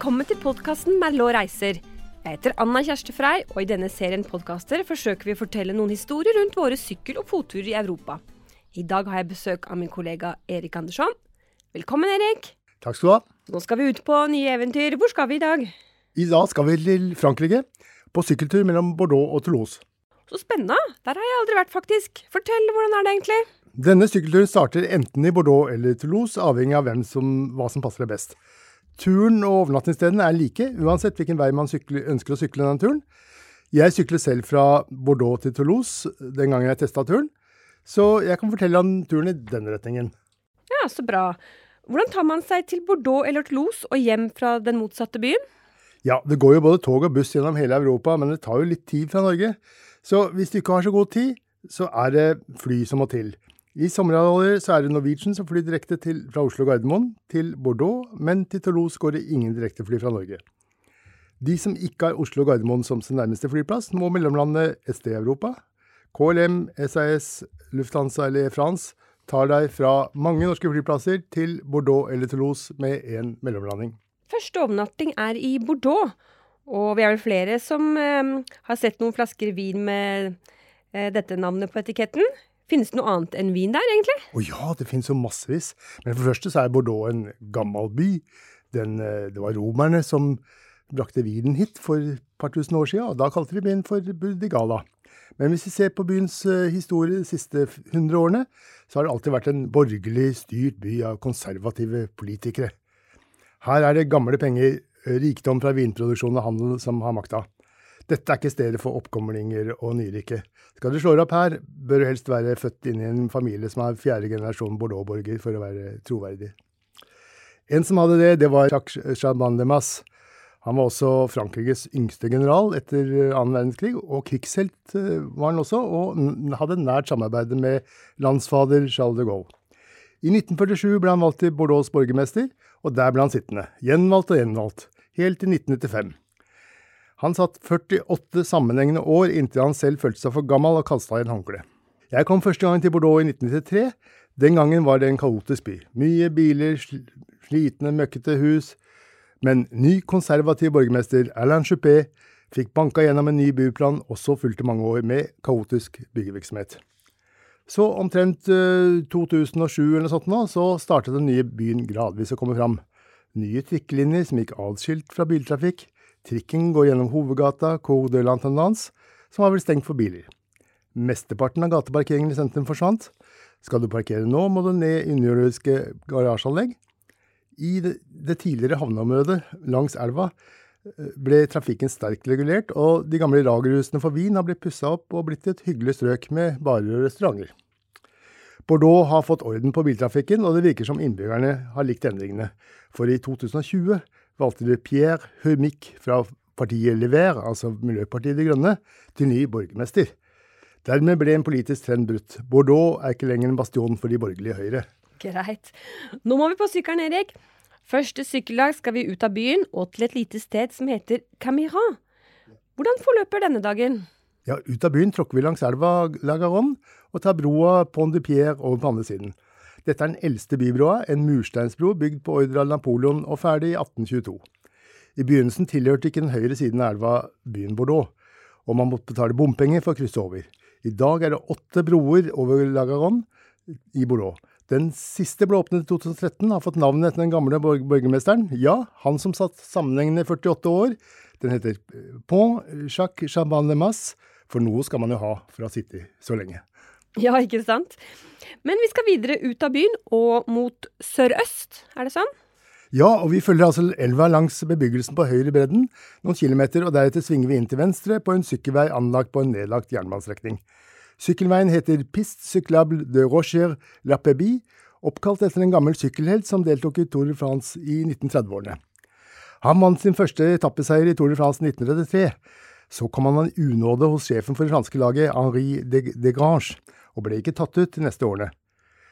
Velkommen til podkasten Merlot reiser. Jeg heter Anna Kjerste Frei, og i denne serien podkaster forsøker vi å fortelle noen historier rundt våre sykkel- og fotturer i Europa. I dag har jeg besøk av min kollega Erik Andersson. Velkommen, Erik. Takk skal du ha. Nå skal vi ut på nye eventyr. Hvor skal vi i dag? I dag skal vi til Frankrike, på sykkeltur mellom Bordeaux og Toulouse. Så spennende. Der har jeg aldri vært, faktisk. Fortell, hvordan er det egentlig? Denne sykkelturen starter enten i Bordeaux eller Toulouse, avhengig av hvem som, hva som passer deg best. Turen og overnattingsstedene er like, uansett hvilken vei man sykler, ønsker å sykle denne turen. Jeg sykler selv fra Bordeaux til Toulouse den gangen jeg testa turen, så jeg kan fortelle om turen i denne retningen. Ja, så bra. Hvordan tar man seg til Bordeaux eller Toulouse og hjem fra den motsatte byen? Ja, det går jo både tog og buss gjennom hele Europa, men det tar jo litt tid fra Norge. Så hvis du ikke har så god tid, så er det fly som må til. I sommerhalvåret er det Norwegian som flyr direkte til, fra Oslo Gardermoen til Bordeaux, men til Toulouse går det ingen direktefly fra Norge. De som ikke har Oslo Gardermoen som sin nærmeste flyplass, må mellomlande SD Europa. KLM, SAS, Lufthansa eller Air France tar deg fra mange norske flyplasser til Bordeaux eller Toulouse med én mellomlanding. Første overnatting er i Bordeaux, og vi er vel flere som eh, har sett noen flasker vin med eh, dette navnet på etiketten. Finnes det noe annet enn vin der, egentlig? Å ja, det finnes jo massevis. Men for det første så er Bordeaux en gammel by. Den, eh, det var romerne som brakte vinen hit for et par tusen år siden, og da kalte de byen for Burdigala. Men hvis vi ser på byens eh, historie de siste hundre årene, så har det alltid vært en borgerlig styrt by av konservative politikere. Her er det gamle penger, eh, rikdom fra vinproduksjon og handel som har makta. Dette er ikke stedet for oppkomlinger og nyrike. Skal du slå opp her, bør du helst være født inn i en familie som er fjerde generasjon Bordeaux-borger for å være troverdig. En som hadde det, det var Jacques Chaban de Masse. Han var også Frankrikes yngste general etter annen verdenskrig, og krigshelt eh, var han også, og hadde nært samarbeid med landsfader Charles de Gaulle. I 1947 ble han valgt til Bordeaux' borgermester, og der ble han sittende, gjenvalgt og gjenvalgt, helt til 1995. Han satt 48 sammenhengende år inntil han selv følte seg for gammel og kasta inn håndkle. Jeg kom første gang til Bordeaux i 1993. Den gangen var det en kaotisk by. Mye biler, slitne, møkkete hus. Men ny konservativ borgermester Alain Juppé fikk banka gjennom en ny byplan, og så fulgte mange år med kaotisk byggevirksomhet. Så omtrent uh, 2007 eller noe sånt nå, så startet den nye byen gradvis å komme fram. Nye trikkelinjer som gikk adskilt fra biltrafikk. Trikken går gjennom hovedgata Cour de som har blitt stengt for biler. Mesteparten av gateparkeringen i sentrum forsvant. Skal du parkere nå, må du ned i underjordiske garasjeanlegg. I det, tidligere havneområdet langs elva ble trafikken sterkt regulert, og de gamle lagerhusene for vin har blitt pussa opp og blitt et hyggelig strøk med barer og restauranter. Bordeaux har fått orden på biltrafikken, og det virker som innbyggerne har likt endringene. For i 2020 valgte de Pierre Humic fra partiet Lever, altså Miljøpartiet De Grønne, til ny borgermester. Dermed ble en politisk trend brutt. Bordeaux er ikke lenger en bastion for de borgerlige Høyre. Greit. Nå må vi på sykkelen, Erik. Første sykkeldag skal vi ut av byen og til et lite sted som heter Camira. Hvordan forløper denne dagen? Ja, Ut av byen tråkker vi langs elva Lagaron og tar broa Pont de Pierre over på andre siden. Dette er den eldste bybroa, en mursteinsbro bygd på ordre av Napoleon og ferdig i 1822. I begynnelsen tilhørte ikke den høyre siden av elva byen Bordeaux, og man måtte betale bompenger for å krysse over. I dag er det åtte broer over Lagaron i Bordeaux. Den siste ble åpnet i 2013, har fått navnet etter den gamle borgermesteren. Ja, han som satt sammenhengende 48 år. Den heter Pont Jacques Chaban de Masse, for noe skal man jo ha for å ha sittet så lenge. Ja, ikke sant? Men vi skal videre ut av byen og mot sørøst, er det sånn? Ja, og vi følger altså elva langs bebyggelsen på høyre bredden noen kilometer, og deretter svinger vi inn til venstre på en sykkelvei anlagt på en nedlagt jernbanestrekning. Sykkelveien heter Piste Cyclable de Rocher La Pébie, oppkalt etter en gammel sykkelhelt som deltok i Tour de France i 1930-årene. Han vant sin første etappeseier i Tour de France 1933. Så kom han i unåde hos sjefen for det franske laget, Henri de, de Grange, og ble ikke tatt ut de neste årene.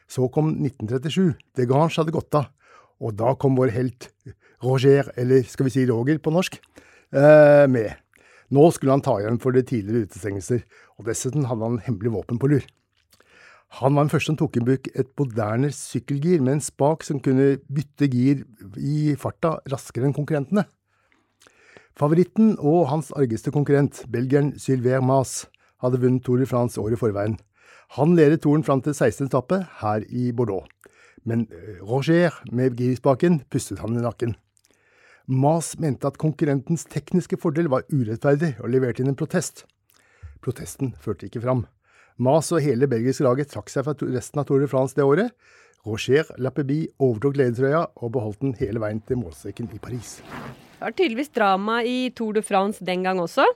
Så kom 1937. De Grange hadde gått av, og da kom vår helt Roger, eller skal vi si Roger på norsk, eh, med. Nå skulle han ta igjen for de tidligere utestengelser, og dessuten hadde han hemmelig våpen på lur. Han var den første som tok i bruk et moderne sykkelgir med en spak som kunne bytte gir i farta raskere enn konkurrentene. Favoritten og hans argeste konkurrent, belgieren Sylvain Mas, hadde vunnet Tour de France året i forveien. Han ledet toren fram til 16. etappe her i Bordeaux. Men eh, Roger med girspaken pustet han i nakken. Mas mente at konkurrentens tekniske fordel var urettferdig, og leverte inn en protest. Protesten førte ikke fram. Mas og hele belgiske laget trakk seg fra resten av Tour de France det året. Roger Lappebi overtok ledertrøya og beholdt den hele veien til målstreken i Paris. Det var tydeligvis drama i Tour de France den gang også.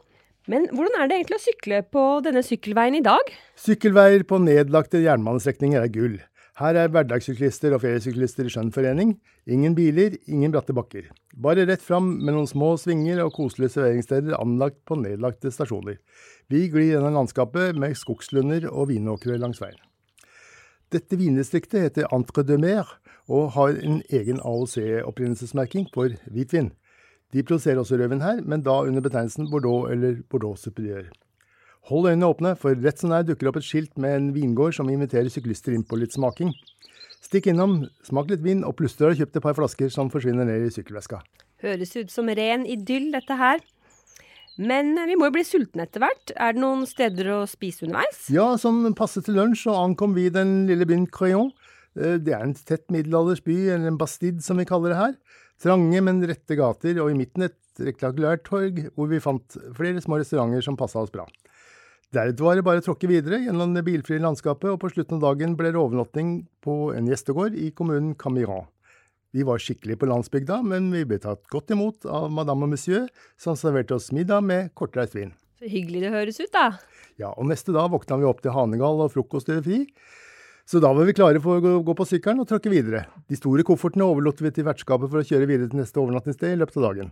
Men hvordan er det egentlig å sykle på denne sykkelveien i dag? Sykkelveier på nedlagte jernbanestrekninger er gull. Her er hverdagssyklister og feriesyklister i skjønn forening. Ingen biler, ingen bratte bakker. Bare rett fram med noen små svinger og koselige serveringssteder anlagt på nedlagte stasjoner. Vi glir gjennom landskapet med skogslunder og vinåkre langs veien. Dette vindistriktet heter Entre de Mer og har en egen AOC-opprinnelsesmerking for hvitvin. De produserer også rødvin her, men da under betegnelsen Bordeaux eller Bordeaux Superiør. Hold øynene åpne, for rett som det er dukker opp et skilt med en vingård som inviterer syklister inn på litt smaking. Stikk innom, smak litt vin, og plutselig har du kjøpt et par flasker som forsvinner ned i sykkelveska. Høres ut som ren idyll, dette her. Men eh, vi må jo bli sultne etter hvert. Er det noen steder å spise underveis? Ja, som passe til lunsj, så ankom vi den lille byen Crayon. Eh, det er en tett middelaldersby, eller en bastid som vi kaller det her. Trange, men rette gater, og i midten et rektakulært torg hvor vi fant flere små restauranter som passa oss bra. Deretter var det bare å tråkke videre gjennom det bilfrie landskapet, og på slutten av dagen ble det overnatting på en gjestegård i kommunen Camiran. Vi var skikkelig på landsbygda, men vi ble tatt godt imot av madame og monsieur, som serverte oss middag med kortreist vin. Så hyggelig det høres ut, da. Ja, og neste dag våkna vi opp til Hanegal og frokost det fri. Så da var vi klare for å gå på sykkelen og tråkke videre. De store koffertene overlot vi til vertskapet for å kjøre videre til neste overnattingssted i løpet av dagen.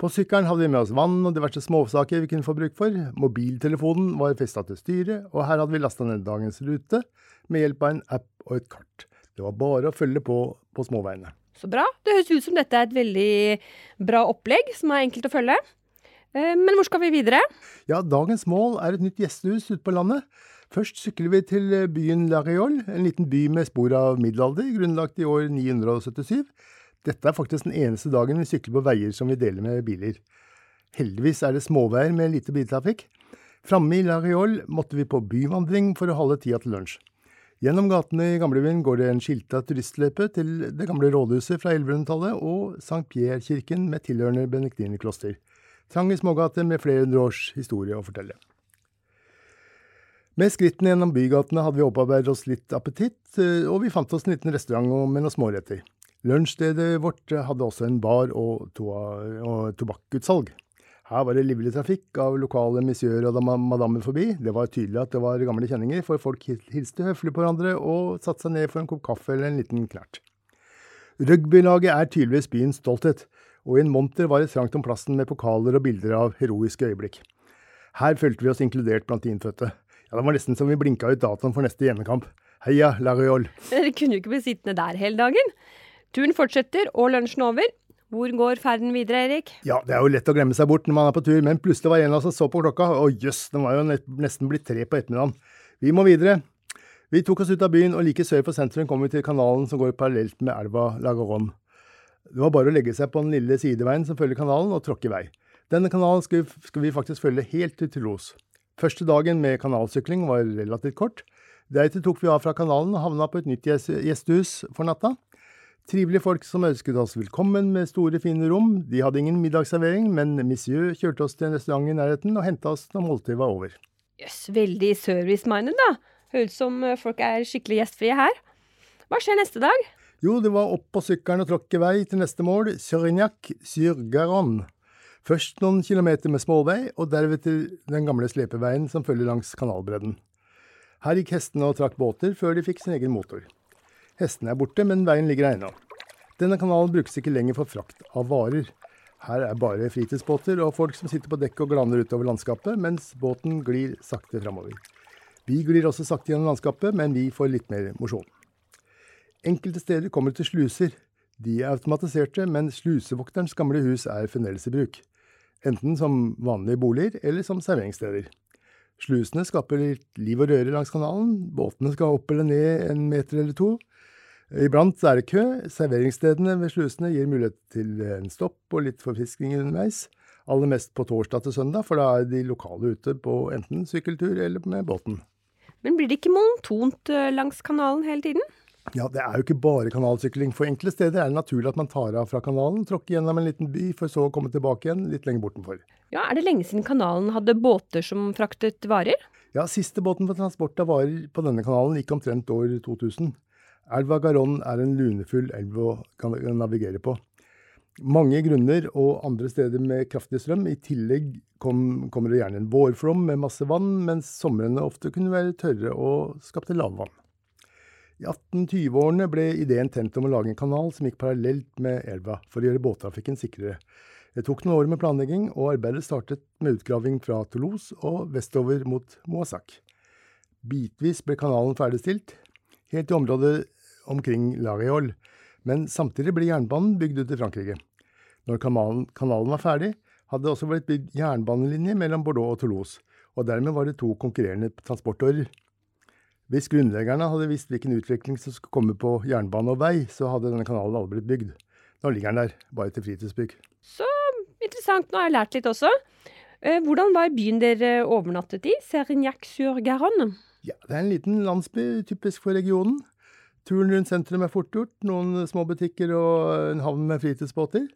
På sykkelen hadde vi med oss vann og diverse småsaker vi kunne få bruk for. Mobiltelefonen var festa til styret, og her hadde vi lasta ned dagens rute med hjelp av en app og et kart. Det var bare å følge på på småveiene. Så bra. Det høres ut som dette er et veldig bra opplegg som er enkelt å følge. Eh, men hvor skal vi videre? Ja, dagens mål er et nytt gjestehus ute på landet. Først sykler vi til eh, byen La Réole, en liten by med spor av middelalder, grunnlagt i år 977. Dette er faktisk den eneste dagen vi sykler på veier som vi deler med biler. Heldigvis er det småveier med lite biltrafikk. Framme i La Réole måtte vi på byvandring for å holde tida til lunsj. Gjennom gatene i gamlebyen går det en skilta turistløype til det gamle rådhuset fra 1100-tallet og St. Pierre-kirken med tilhørende benediktinerkloster. Trange smågater med flere hundre års historie å fortelle. Med skrittene gjennom bygatene hadde vi opparbeidet oss litt appetitt, eh, og vi fant oss en liten restaurant med noen småretter. Lunsjstedet vårt hadde også en bar og, og tobakkutsalg. Her var det livlig trafikk av lokale monsieur og madammer forbi. Det var tydelig at det var gamle kjenninger, for folk hilste høflig på hverandre og satte seg ned for en kopp kaffe eller en liten knert. Rugbylaget er tydeligvis byens stolthet, og i en monter var det trangt om plassen med pokaler og bilder av heroiske øyeblikk. Her følte vi oss inkludert blant de innfødte. Ja, Det var nesten som vi blinka ut datoen for neste hjemmekamp. Heia Lariol! Dere kunne jo ikke bli sittende der hele dagen. Turen fortsetter, og lunsjen over. Hvor går ferden videre, Erik? Ja, Det er jo lett å glemme seg bort når man er på tur, men plutselig var en av oss som så på klokka, og jøss, den var jo nesten blitt tre på ettermiddagen. Vi må videre. Vi tok oss ut av byen, og like sør for sentrum kom vi til kanalen som går parallelt med elva Lagaron. Det var bare å legge seg på den lille sideveien som følger kanalen, og tråkke i vei. Denne kanalen skal vi, vi faktisk følge helt til Toulouse. Første dagen med kanalsykling var relativt kort. Deretter tok vi av fra kanalen og havna på et nytt gjestehus for natta. Trivelige folk som ønsket oss velkommen med store, fine rom. De hadde ingen middagsservering, men monsieur kjørte oss til en restaurant i nærheten og henta oss når måltidet var over. Jøss, yes, veldig service-minded, da. Høres som eh, folk er skikkelig gjestfrie her. Hva skjer neste dag? Jo, det var opp på sykkelen og tråkke vei til neste mål, Sørignac sur Garonne. Først noen kilometer med småvei, og deretter den gamle slepeveien som følger langs kanalbredden. Her gikk hestene og trakk båter før de fikk sin egen motor. Hestene er borte, men veien ligger ennå. Denne kanalen brukes ikke lenger for frakt av varer. Her er bare fritidsbåter og folk som sitter på dekk og glaner utover landskapet, mens båten glir sakte framover. Vi glir også sakte gjennom landskapet, men vi får litt mer mosjon. Enkelte steder kommer det til sluser. De er automatiserte, men slusevokterens gamle hus er fremdeles i bruk enten som vanlige boliger eller som serveringssteder. Slusene skaper litt liv og røre langs kanalen, båtene skal opp eller ned en meter eller to. Iblant er det kø, serveringsstedene ved slusene gir mulighet til en stopp og litt forfriskninger underveis. Aller mest på torsdag til søndag, for da er de lokale ute på enten sykkeltur eller med båten. Men blir det ikke monotont eh, langs kanalen hele tiden? Ja, det er jo ikke bare kanalsykling. For enkle steder er det naturlig at man tar av fra kanalen, tråkker gjennom en liten by, for så å komme tilbake igjen litt lenger bortenfor. Ja, Er det lenge siden kanalen hadde båter som fraktet varer? Ja, siste båten for transport av varer på denne kanalen gikk omtrent år 2000. Elva Garonne er en lunefull elv å navigere på. Mange grunner og andre steder med kraftig strøm. I tillegg kom, kommer det gjerne en vårflom med masse vann, mens somrene ofte kunne være tørre og skapte lavvann. I 1820-årene ble ideen tent om å lage en kanal som gikk parallelt med elva, for å gjøre båttrafikken sikrere. Det tok noen år med planlegging, og arbeidet startet med utgraving fra Toulouse og vestover mot Moissac. Bitvis ble kanalen ferdigstilt, helt i området omkring Lariol, men samtidig ble jernbanen bygd ut i Frankrike. Når kanalen, kanalen var ferdig, hadde det også blitt bygd jernbanelinje mellom Bordeaux og Toulouse, og dermed var det to konkurrerende transportårer. Hvis grunnleggerne hadde visst hvilken utvikling som skulle komme på jernbane og vei, så hadde denne kanalen aldri blitt bygd. Nå ligger den der, bare til fritidsbygg. Så interessant, nå har jeg lært litt også. Eh, hvordan var byen dere overnattet i, Serignac-sur-Garonne? Ja, Det er en liten landsby typisk for regionen. Turen rundt sentrum er fort gjort, noen små butikker og en havn med fritidsbåter.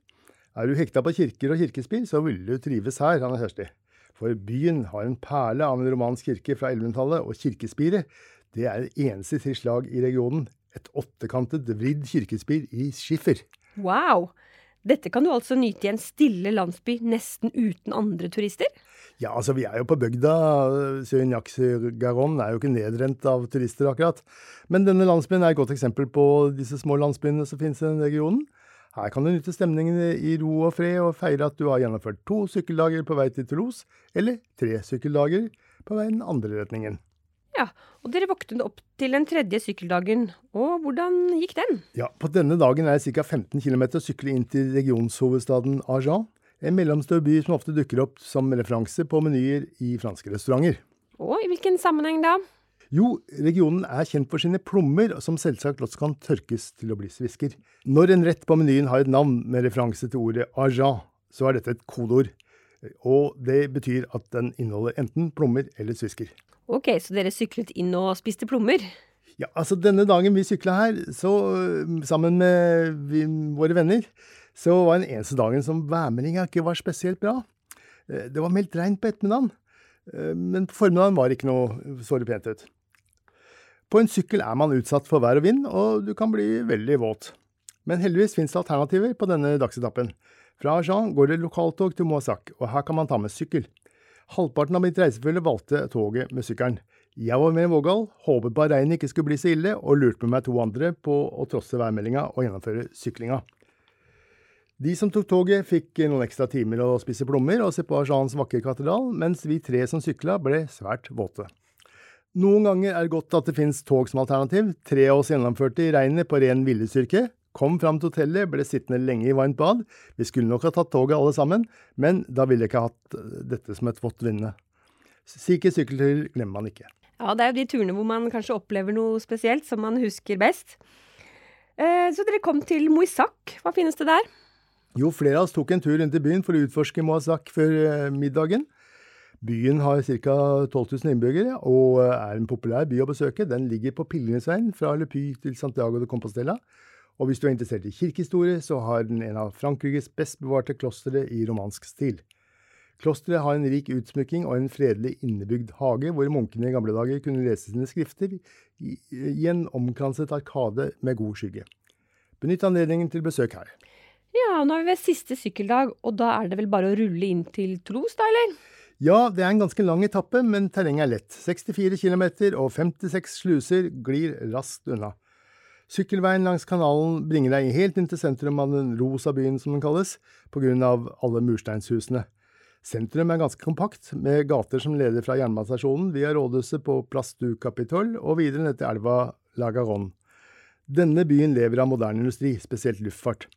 Er du hekta på kirker og kirkespill, så vil du trives her, Anne Kjersti. For byen har en perle av en romansk kirke fra 1100-tallet, og kirkespiret det er det eneste i sitt slag i regionen. Et åttekantet, vridd kirkespir i skiffer. Wow! Dette kan du altså nyte i en stille landsby nesten uten andre turister? Ja, altså vi er jo på bygda. Søgnac-Garonne er jo ikke nedrent av turister, akkurat. Men denne landsbyen er et godt eksempel på disse små landsbyene som finnes i den regionen. Her kan du nyte stemningen i ro og fred, og feire at du har gjennomført to sykkeldager på vei til Toulouse, eller tre sykkeldager på vei den andre retningen. Ja, og dere våknet opp til den tredje sykkeldagen. Og hvordan gikk den? Ja, På denne dagen er det ca. 15 km å sykle inn til regionshovedstaden Agen en mellomstør by som ofte dukker opp som referanse på menyer i franske restauranter. Og i hvilken sammenheng da? Jo, regionen er kjent for sine plommer, som selvsagt også kan tørkes til å bli svisker. Når en rett på menyen har et navn med referanse til ordet aja, så er dette et kodeord. Og det betyr at den inneholder enten plommer eller svisker. Ok, så dere syklet inn og spiste plommer? Ja, altså denne dagen vi sykla her, så sammen med vi, våre venner, så var den eneste dagen som værmeldinga ikke var spesielt bra. Eh, det var meldt regn på ettermiddagen, eh, men på formiddagen var det ikke noe såre pent ut. På en sykkel er man utsatt for vær og vind, og du kan bli veldig våt. Men heldigvis finnes det alternativer på denne dagsetappen. Fra Agen går det lokaltog til Moissac, og her kan man ta med sykkel. Halvparten av mitt reisefølge valgte toget med sykkelen. Jeg var med i Vågal, håpet på at regnet ikke skulle bli så ille, og lurte med meg to andre på å trosse værmeldinga og gjennomføre syklinga. De som tok toget, fikk noen ekstra timer å spise plommer og se på Ajans vakre katedral, mens vi tre som sykla, ble svært våte. Noen ganger er det godt at det finnes tog som alternativ. Tre av oss gjennomførte i regnet på ren viljestyrke. Kom fram til hotellet, ble sittende lenge i varmt bad. Vi skulle nok ha tatt toget alle sammen, men da ville jeg ikke hatt dette som et vått vinne. Slike sykkelturer glemmer man ikke. Ja, det er jo de turene hvor man kanskje opplever noe spesielt som man husker best. Eh, så dere kom til Moisak. Hva finnes det der? Jo, flere av oss tok en tur rundt i byen for å utforske Moisak før eh, middagen. Byen har ca. 12 000 innbyggere og eh, er en populær by å besøke. Den ligger på pilegrimsveien fra Le Puy til Santiago de Compostela. Og hvis du er interessert i kirkehistorie, så har den en av Frankrikes best bevarte klostre i romansk stil. Klosteret har en rik utsmykking og en fredelig innebygd hage, hvor munkene i gamle dager kunne lese sine skrifter i, i en omkranset arkade med god skygge. Benytt anledningen til besøk her. Ja, nå er vi ved siste sykkeldag, og da er det vel bare å rulle inn til Tros, da, eller? Ja, det er en ganske lang etappe, men terrenget er lett. 64 km og 56 sluser glir raskt unna. Sykkelveien langs kanalen bringer deg helt inn til sentrum av den rosa byen, som den kalles, på grunn av alle mursteinshusene. Sentrum er ganske kompakt, med gater som leder fra jernbanestasjonen via rådhuset på Place du Capitol og videre ned til elva La Garonne. Denne byen lever av moderne industri, spesielt luftfart.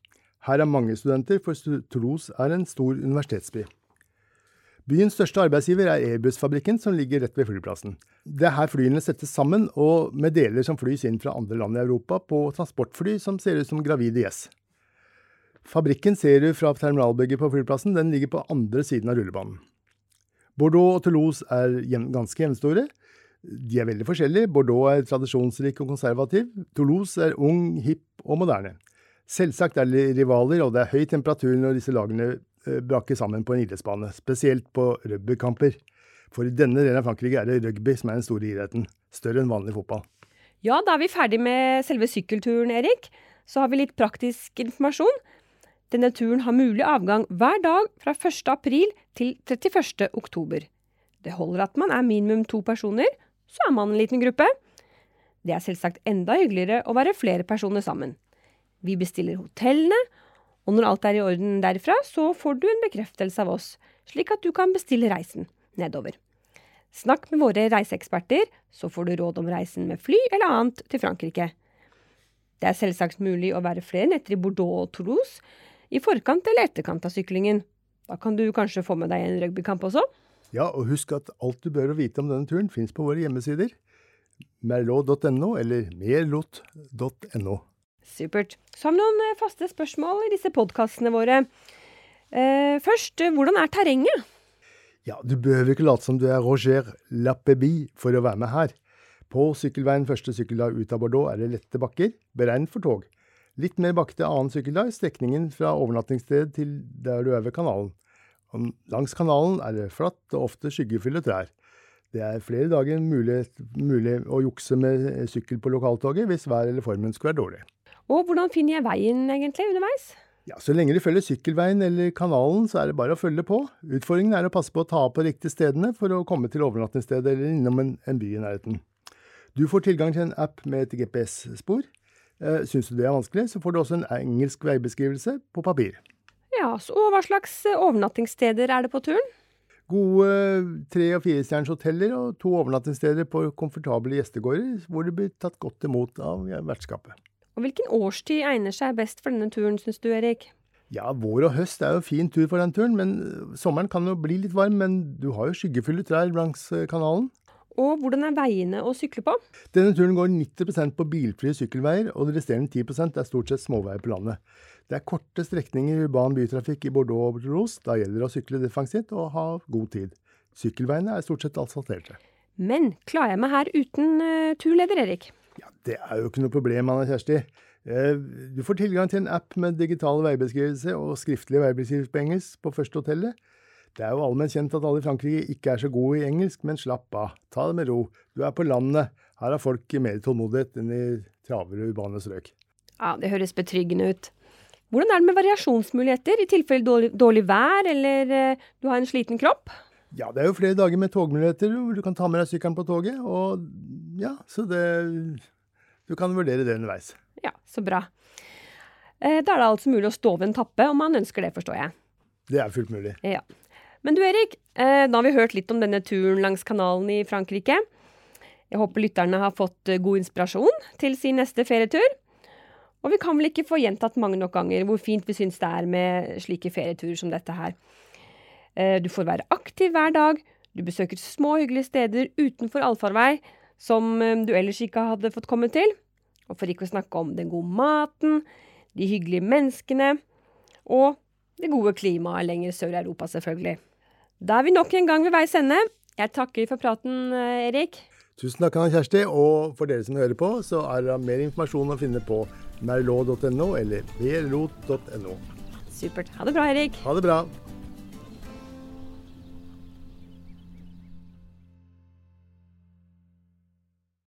Her er mange studenter, for Toulouse er en stor universitetsby. Byens største arbeidsgiver er Airbus-fabrikken, som ligger rett ved flyplassen. Det er her flyene settes sammen, og med deler som flys inn fra andre land i Europa på transportfly som ser ut som gravide gjess. Fabrikken ser du fra terminalbygget på flyplassen. Den ligger på andre siden av rullebanen. Bordeaux og Toulouse er ganske jevnstore. De er veldig forskjellige. Bordeaux er tradisjonsrik og konservativ. Toulouse er ung, hipp og moderne. Selvsagt er de rivaler, og det er høy temperatur når disse lagene braker sammen på en idrettsbane, spesielt på rugbykamper. For i denne delen av Frankrike er det rugby som er den store idretten, større enn vanlig fotball. Ja, da er vi ferdig med selve sykkelturen, Erik. Så har vi litt praktisk informasjon. Denne turen har mulig avgang hver dag fra 1. april til 31. oktober. Det holder at man er minimum to personer, så er man en liten gruppe. Det er selvsagt enda hyggeligere å være flere personer sammen. Vi bestiller hotellene, og når alt er i orden derfra, så får du en bekreftelse av oss, slik at du kan bestille reisen nedover. Snakk med våre reiseeksperter, så får du råd om reisen med fly eller annet til Frankrike. Det er selvsagt mulig å være flere netter i Bordeaux og Toulouse, i forkant eller etterkant av syklingen. Da kan du kanskje få med deg en rugbykamp også? Ja, og husk at alt du bør vite om denne turen fins på våre hjemmesider. merlot.no eller merlot.no. Supert. Så har vi noen eh, faste spørsmål i disse podkastene våre. Eh, først, eh, hvordan er terrenget? Ja, du behøver ikke late som du er Roger Lapéby for å være med her. På sykkelveien første sykkeldag ut av Bordeaux er det lette bakker, beregnet for tog. Litt mer bakkete annen sykkeldag, strekningen fra overnattingssted til der du er ved kanalen. Langs kanalen er det flatt og ofte skyggefulle trær. Det er flere dager mulig, mulig å jukse med sykkel på lokaltoget hvis vær eller formen skulle være dårlig. Og hvordan finner jeg veien egentlig underveis? Ja, Så lenge du følger sykkelveien eller kanalen, så er det bare å følge på. Utfordringen er å passe på å ta av på riktige stedene for å komme til overnattingsstedet eller innom en, en by i nærheten. Du får tilgang til en app med et GPS-spor. Eh, Syns du det er vanskelig, så får du også en engelsk veibeskrivelse på papir. Ja, så hva slags eh, overnattingssteder er det på turen? Gode tre- og firestjerners hoteller og to overnattingssteder på komfortable gjestegårder, hvor du blir tatt godt imot av vertskapet. Og hvilken årstid egner seg best for denne turen, syns du, Erik? Ja, vår og høst er jo fin tur for den turen, men øh, sommeren kan jo bli litt varm. Men du har jo skyggefulle trær langs øh, kanalen. Og hvordan er veiene å sykle på? Denne turen går 90% på bilfrie sykkelveier, og det resterende 10% er stort sett småveier på landet. Det er korte strekninger i urban bytrafikk i Bordeaux og Toulouse. Da gjelder det å sykle defensivt og ha god tid. Sykkelveiene er stort sett asfalterte. Men klarer jeg meg her uten uh, turleder, Erik? Det er jo ikke noe problem, Anna Kjersti. Eh, Du får tilgang til en app med digital veibeskrivelse og skriftlig veibeskrivelse på engelsk på første hotellet. Det er jo allment kjent at alle i Frankrike ikke er så gode i engelsk, men slapp av. Ta det med ro. Du er på landet. Her har folk mer tålmodighet enn i travere urbane strøk. Ja, det høres betryggende ut. Hvordan er det med variasjonsmuligheter i tilfelle dårlig, dårlig vær eller uh, du har en sliten kropp? Ja, det er jo flere dager med togmuligheter hvor du kan ta med deg sykkelen på toget, og ja, så det Du kan vurdere det underveis. Ja, så bra. Eh, da er det altså mulig å stå ved en tappe om man ønsker det, forstår jeg. Det er fullt mulig. Ja. Men du Erik, eh, da har vi hørt litt om denne turen langs kanalen i Frankrike. Jeg håper lytterne har fått eh, god inspirasjon til sin neste ferietur. Og vi kan vel ikke få gjentatt mange nok ganger hvor fint vi syns det er med slike ferieturer som dette her. Eh, Du får være aktiv hver dag, du besøker små hyggelige steder utenfor allfarvei som eh, du ellers ikke hadde fått komme til. Og for ikke å snakke om den gode maten, de hyggelige menneskene og det gode klimaet lenger sør i Europa, selvfølgelig. Da er vi nok en gang ved veis ende. Jeg takker for praten, eh, Erik. Tusen takk, Anna Kjersti. Og for dere som hører på, så er det mer informasjon å finne på merlot.no eller vrot.no. Supert. Ha det bra, Erik. Ha det bra.